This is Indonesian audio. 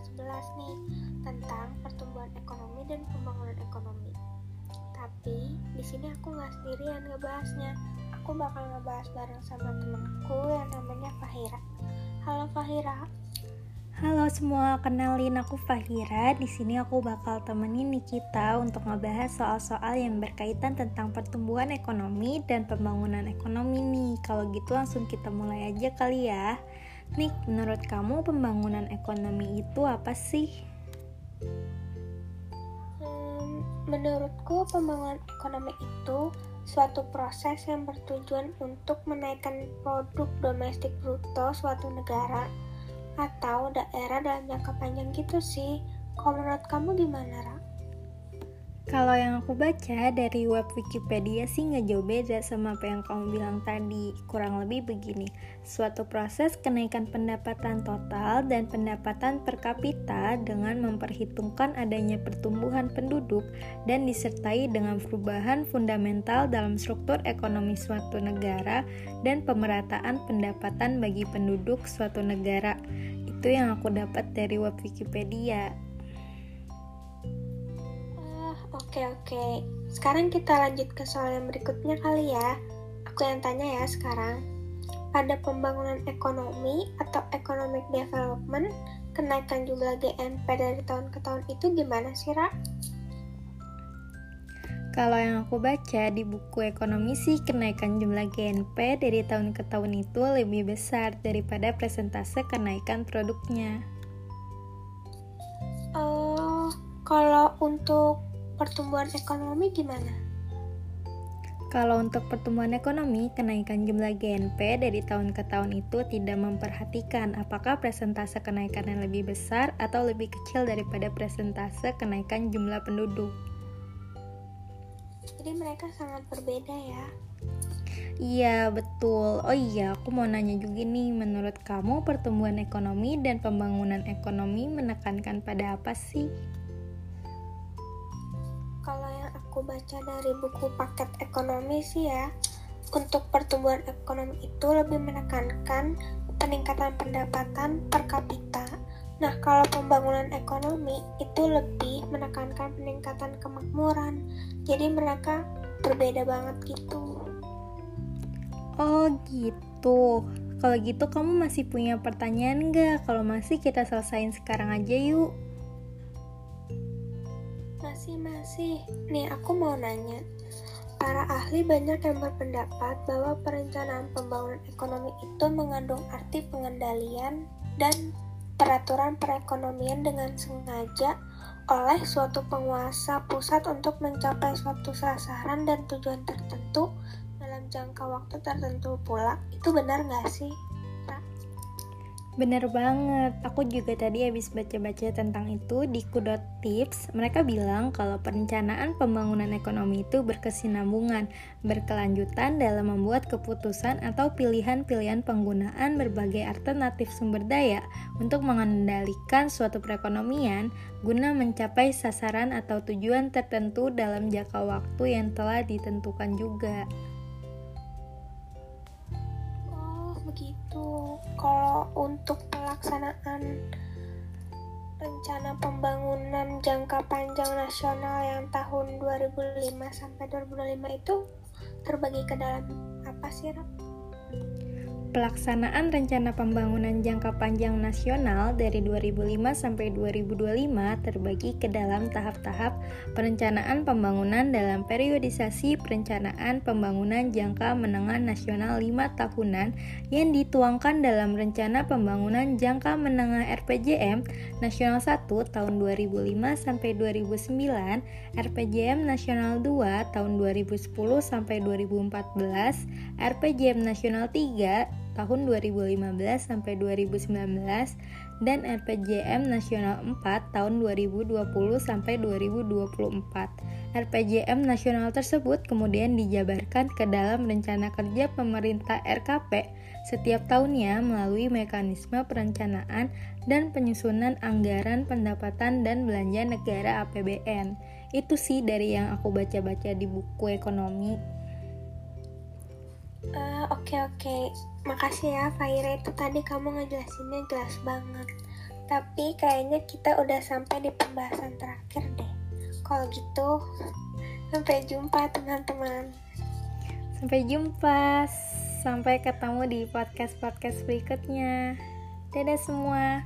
11 nih tentang pertumbuhan ekonomi dan pembangunan ekonomi. Tapi di sini aku nggak sendirian ngebahasnya. Aku bakal ngebahas bareng sama temanku yang namanya Fahira. Halo Fahira. Halo semua, kenalin aku Fahira. Di sini aku bakal temenin Nikita untuk ngebahas soal-soal yang berkaitan tentang pertumbuhan ekonomi dan pembangunan ekonomi nih. Kalau gitu langsung kita mulai aja kali ya. Nik, menurut kamu pembangunan ekonomi itu apa sih? Hmm, menurutku pembangunan ekonomi itu suatu proses yang bertujuan untuk menaikkan produk domestik bruto suatu negara atau daerah dalam jangka panjang gitu sih. Kalau menurut kamu gimana, Ra? Kalau yang aku baca dari web Wikipedia sih nggak jauh beda sama apa yang kamu bilang tadi. Kurang lebih begini, suatu proses kenaikan pendapatan total dan pendapatan per kapita dengan memperhitungkan adanya pertumbuhan penduduk dan disertai dengan perubahan fundamental dalam struktur ekonomi suatu negara dan pemerataan pendapatan bagi penduduk suatu negara. Itu yang aku dapat dari web Wikipedia. Oke oke, sekarang kita lanjut ke soal yang berikutnya kali ya. Aku yang tanya ya sekarang. Pada pembangunan ekonomi atau economic development, kenaikan jumlah GNP dari tahun ke tahun itu gimana sih, Ra? Kalau yang aku baca di buku ekonomi sih kenaikan jumlah GNP dari tahun ke tahun itu lebih besar daripada presentase kenaikan produknya. Oh, kalau untuk pertumbuhan ekonomi gimana? Kalau untuk pertumbuhan ekonomi, kenaikan jumlah GNP dari tahun ke tahun itu tidak memperhatikan apakah presentase kenaikan yang lebih besar atau lebih kecil daripada presentase kenaikan jumlah penduduk. Jadi mereka sangat berbeda ya. Iya, betul. Oh iya, aku mau nanya juga nih, menurut kamu pertumbuhan ekonomi dan pembangunan ekonomi menekankan pada apa sih? Aku baca dari buku paket ekonomi sih ya, untuk pertumbuhan ekonomi itu lebih menekankan peningkatan pendapatan per kapita. Nah, kalau pembangunan ekonomi itu lebih menekankan peningkatan kemakmuran. Jadi mereka berbeda banget gitu. Oh, gitu. Kalau gitu kamu masih punya pertanyaan nggak? Kalau masih kita selesain sekarang aja yuk. Masih, masih. Nih, aku mau nanya. Para ahli banyak yang berpendapat bahwa perencanaan pembangunan ekonomi itu mengandung arti pengendalian dan peraturan perekonomian dengan sengaja oleh suatu penguasa pusat untuk mencapai suatu sasaran dan tujuan tertentu dalam jangka waktu tertentu pula. Itu benar nggak sih? Bener banget, aku juga tadi habis baca-baca tentang itu di Kudot Tips. Mereka bilang kalau perencanaan pembangunan ekonomi itu berkesinambungan, berkelanjutan dalam membuat keputusan atau pilihan-pilihan penggunaan berbagai alternatif sumber daya untuk mengendalikan suatu perekonomian guna mencapai sasaran atau tujuan tertentu dalam jangka waktu yang telah ditentukan juga. Begitu. Kalau untuk pelaksanaan rencana pembangunan jangka panjang nasional yang tahun 2005 sampai 2005 itu terbagi ke dalam apa sih, Rap? Pelaksanaan rencana pembangunan jangka panjang nasional dari 2005 sampai 2025 terbagi ke dalam tahap-tahap perencanaan pembangunan dalam periodisasi perencanaan pembangunan jangka menengah nasional 5 tahunan yang dituangkan dalam rencana pembangunan jangka menengah RPJM Nasional 1 tahun 2005 sampai 2009, RPJM Nasional 2 tahun 2010 sampai 2014, RPJM Nasional 3 tahun 2015 sampai 2019 dan RPJM Nasional 4 tahun 2020 sampai 2024. RPJM nasional tersebut kemudian dijabarkan ke dalam rencana kerja pemerintah RKP setiap tahunnya melalui mekanisme perencanaan dan penyusunan anggaran pendapatan dan belanja negara APBN. Itu sih dari yang aku baca-baca di buku ekonomi. Oke uh, oke, okay, okay. Makasih ya Faira itu tadi kamu ngejelasinnya jelas banget. Tapi kayaknya kita udah sampai di pembahasan terakhir deh. Kalau gitu, sampai jumpa teman-teman. Sampai jumpa. Sampai ketemu di podcast-podcast berikutnya. Dadah semua.